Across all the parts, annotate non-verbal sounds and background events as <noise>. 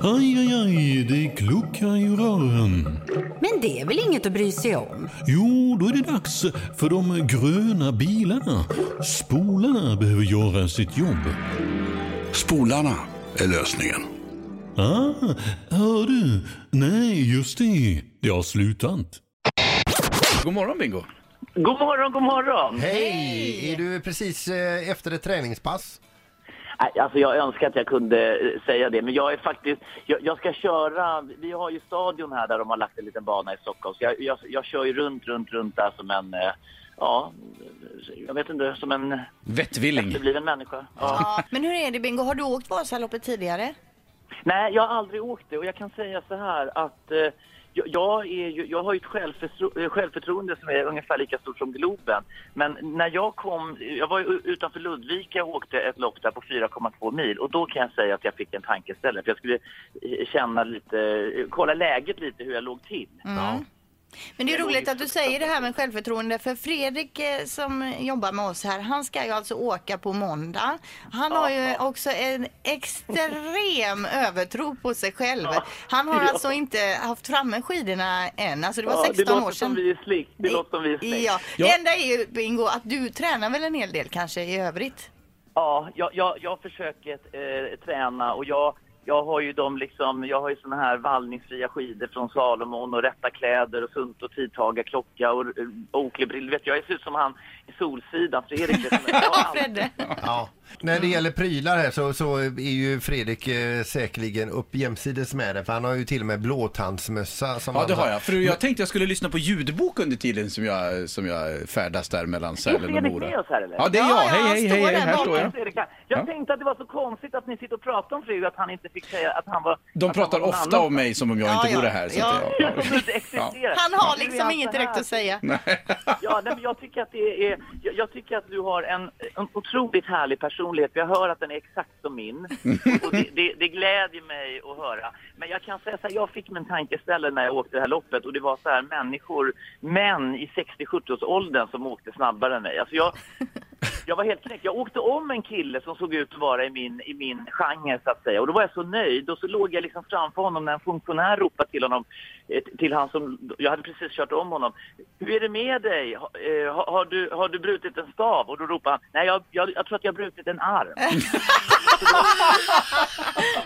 Aj, aj, aj, det kluckar i rören. Men det är väl inget att bry sig om? Jo, då är det dags för de gröna bilarna. Spolarna behöver göra sitt jobb. Spolarna är lösningen. Ah, hör du? Nej, just det. Det har slutat. God morgon Bingo. God morgon, god morgon! Hej! Är du precis eh, efter ett träningspass? Nej, Alltså jag önskar att jag kunde eh, säga det, men jag är faktiskt, jag, jag ska köra, vi har ju stadion här där de har lagt en liten bana i Stockholm, så jag, jag, jag kör ju runt, runt, runt där som en, eh, ja, jag vet inte, som en Vettvilling. efterbliven människa. Ja. Ja, men hur är det Bingo, har du åkt Vasaloppet tidigare? Nej, jag har aldrig åkt det och jag kan säga så här att eh, jag, är ju, jag har ju ett självförtro, eh, självförtroende som är ungefär lika stort som Globen. Men när jag kom, jag var ju utanför Ludvika och åkte ett lopp där på 4,2 mil och då kan jag säga att jag fick en tankeställare för jag skulle eh, känna lite, eh, kolla läget lite hur jag låg till. Mm. Men det är roligt att du säger det här med självförtroende för Fredrik eh, som jobbar med oss här, han ska ju alltså åka på måndag. Han har ju också en extrem <laughs> övertro på sig själv. Han har alltså inte haft framme skidorna än, alltså det var Ja, det 16 år låter som sedan. vi är släkt. Det låter som vi är släkt. Ja. Det enda är ju Bingo att du tränar väl en hel del kanske i övrigt? Ja, jag, jag, jag försöker eh, träna och jag, jag har ju de liksom, jag har ju såna här vallningsfria skidor från Salomon och rätta kläder och sunt och tidtagarklocka och eh, Oakley-brillor. Vet Jag jag ser ut som han i Solsidan, Fredrik. <laughs> allt. Fredde. Ja. När det gäller prylar här så, så är ju Fredrik eh, säkerligen upp jämsides med det för han har ju till och med blåtandsmössa. Som Ja, han det har jag. För jag tänkte jag skulle lyssna på ljudbok under tiden som jag, som jag färdas där mellan Sälen och Fredrik Mora. med oss här eller? Ja, det är Ja, jag. ja, Hej, han hej, står hej, hej, där här bakom. står jag. Fredrik, Jag Ja. tänkte att det var så konstigt att ni sitter och pratar om Fredrik att han inte fick säga att han var... De att han pratar var någon ofta annan. om mig som om jag Ja, inte ja. vore här. Så Ja. <laughs> att jag, Som inte existerar. Han har Nu är liksom han inget så direkt här. att säga. Ja, nej, men jag tycker att det är, jag, jag tycker att du har en, en otroligt härlig personlighet. Jag hör att den är exakt som min. Och det, det, det glädjer mig att höra. Men jag kan säga så här, jag fick min tankeställare när jag åkte det här loppet och det var så här människor, män i 60-70-årsåldern som åkte snabbare än mig. Alltså jag, jag var helt knäckt. Jag åkte om en kille som såg ut att vara i min, i min genre så att säga. Och då var jag så nöjd och så låg jag liksom framför honom när en funktionär ropade till honom, eh, till han som, jag hade precis kört om honom. Hur är det med dig? Ha, eh, har, har, du, har du brutit en stav? Och då ropade han, nej jag, jag, jag tror att jag har brutit en arm. <laughs>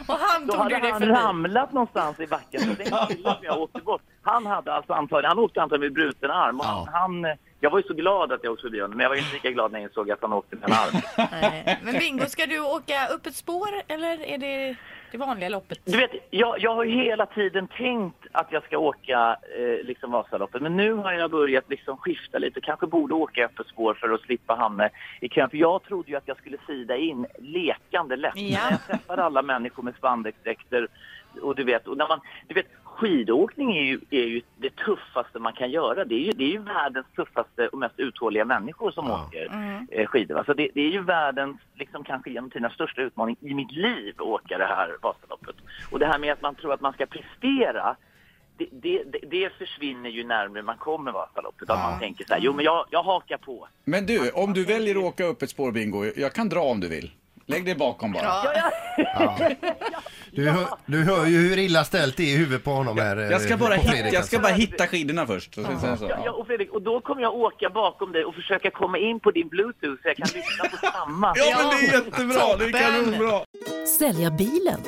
Och han Då tog hade du dig han ramlat någonstans i backen. Så den <laughs> killen som jag åkte bort, han hade alltså antagligen, han åkte antagligen med bruten arm. Och han, han, eh, jag var ju så glad att jag åkte förbi honom, men jag var inte lika glad när jag insåg att han åkte med en arm. <laughs> Nej. Men Bingo, ska du åka upp ett spår eller är det det vanliga loppet? Du vet, jag, jag har ju hela tiden tänkt att jag ska åka eh, liksom Vasaloppet, men nu har jag börjat liksom skifta lite. Kanske borde åka öppet spår för att slippa hamna i kön. För jag trodde ju att jag skulle sida in lekande lätt. Ja. När jag träffade alla människor med spandexdräkter och du vet, och när man, du vet, skidåkning är ju, är ju det tuffaste man kan göra. Det är ju, det är ju världens tuffaste och mest uthålliga människor som åker eh, skidor. Så det, det är ju världens, liksom kanske genom tiderna största utmaning i mitt liv att åka det här Vasaloppet. Och det här med att man tror att man ska prestera, det, det, det, det försvinner ju närmare man kommer Vasaloppet. Att man tänker så här, jo men jag, jag hakar på. Men du, om du väljer att åka upp ett spår bingo, jag kan dra om du vill. Lägg dig bakom bara. Ja, ja. Du, hör, du hör ju hur illa ställt det är i huvudet på honom här. eh, Jag ska bara, på hitta, Fredrik, jag ska alltså. bara hitta skidorna först. Så, så, så, ja. och Fredrik, och då kommer jag åka bakom dig och försöka komma in på din bluetooth så jag kan lyssna på samma. ja, men det är jättebra. Det är kanonbra. Sälja bilen?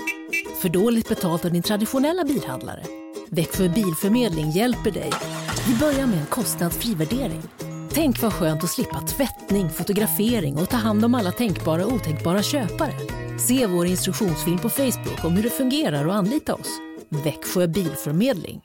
För dåligt betalt av din traditionella bilhandlare? Växjö Bilförmedling hjälper dig. Vi börjar med en kostnadsfri värdering. Tänk vad skönt att slippa tvättning, fotografering och ta hand om alla tänkbara och otänkbara köpare. Se vår instruktionsfilm på Facebook om hur det fungerar och anlita oss. Växjö Bilförmedling.